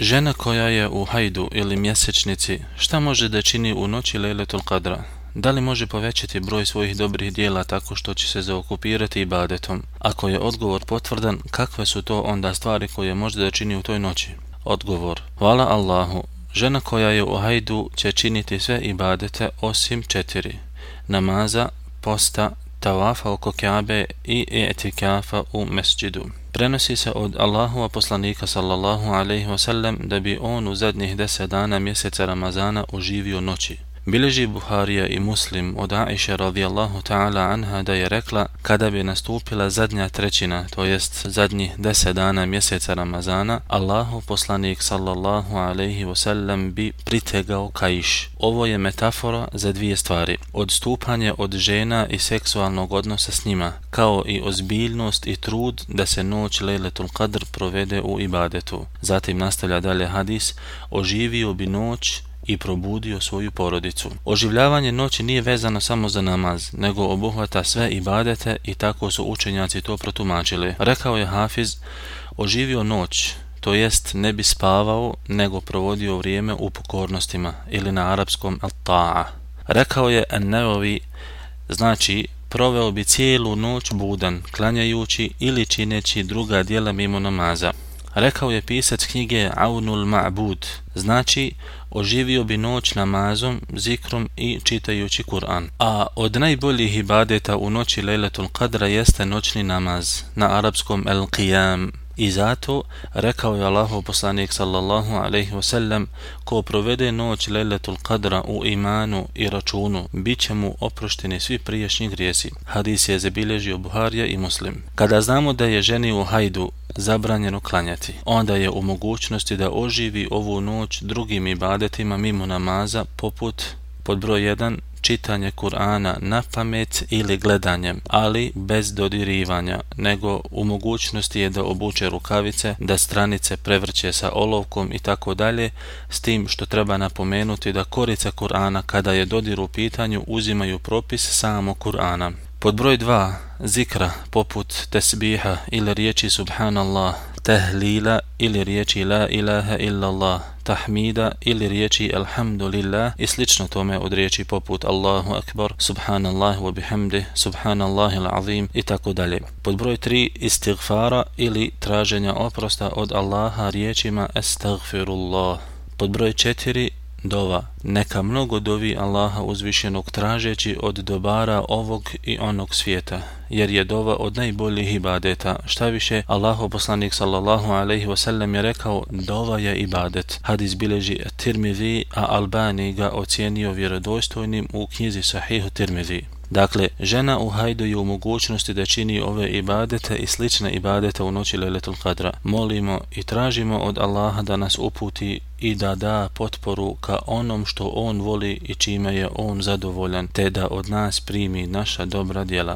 Žena koja je u hajdu ili mjesečnici, šta može da čini u noći Lejletul Qadra? Da li može povećati broj svojih dobrih dijela tako što će se zaokupirati ibadetom? Ako je odgovor potvrdan, kakve su to onda stvari koje može da čini u toj noći? Odgovor. Hvala Allahu. Žena koja je u hajdu će činiti sve ibadete osim četiri. Namaza, posta, tavafa oko Kaabe i etikafa u mesđidu. Prenosi se od Allahova poslanika sallallahu alaihi wasallam da bi on u zadnjih deset dana mjeseca Ramazana oživio noći. Bileži Buharija i Muslim od Aisha radijallahu ta'ala anha da je rekla kada bi nastupila zadnja trećina, to jest zadnjih deset dana mjeseca Ramazana, Allahu poslanik sallallahu alaihi wasallam bi pritegao kaiš. Ovo je metafora za dvije stvari. Odstupanje od žena i seksualnog odnosa s njima, kao i ozbiljnost i trud da se noć Lejletul Qadr provede u ibadetu. Zatim nastavlja dalje hadis, oživio bi noć i probudio svoju porodicu. Oživljavanje noći nije vezano samo za namaz, nego obuhvata sve ibadete i tako su učenjaci to protumačili. Rekao je Hafiz, oživio noć, to jest ne bi spavao, nego provodio vrijeme u pokornostima ili na arapskom al-ta'a. Rekao je An-Nawawi, znači proveo bi cijelu noć budan, klanjajući ili čineći druga dijela mimo namaza. Rekao je pisac knjige Aunul Ma'bud, znači oživio bi noć namazom, zikrom i čitajući Kur'an. A od najboljih ibadeta u noći Lejletul Qadra jeste noćni namaz, na arapskom El-Qiyam, I zato rekao je Allahu poslanik sallallahu alejhi ve sellem ko provede noć lejletul qadra u imanu i računu biće mu oprošteni svi prijašnji grijesi. Hadis je zabilježio Buharija i Muslim. Kada znamo da je ženi u hajdu zabranjeno klanjati, onda je u mogućnosti da oživi ovu noć drugim ibadetima mimo namaza poput pod broj 1 čitanje Kur'ana na pamet ili gledanjem, ali bez dodirivanja, nego u mogućnosti je da obuče rukavice, da stranice prevrće sa olovkom i tako dalje, s tim što treba napomenuti da korica Kur'ana kada je dodir u pitanju uzimaju propis samo Kur'ana. Pod broj 2, zikra poput tesbiha ili riječi subhanallah, tehlila ili riječi la ilaha illallah, tahmida ili riječi alhamdulillah i slično tome od riječi poput Allahu akbar, subhanallah wa bihamdi, subhanallah il azim i tako dalje. Pod broj 3, istighfara ili traženja oprosta od Allaha riječima astaghfirullah. Pod broj 4, dova. Neka mnogo dovi Allaha uzvišenog tražeći od dobara ovog i onog svijeta, jer je dova od najboljih ibadeta. Šta više, Allahu poslanik sallallahu alaihi wasallam je rekao, dova je ibadet. Hadis bileži Tirmidhi, a Albani ga ocijenio vjerodostojnim u knjizi Sahihu Tirmidhi. Dakle, žena u hajdu je u mogućnosti da čini ove ibadete i slične ibadete u noći Leletul Qadra. Molimo i tražimo od Allaha da nas uputi i da da potporu ka onom što On voli i čime je On zadovoljan, te da od nas primi naša dobra djela.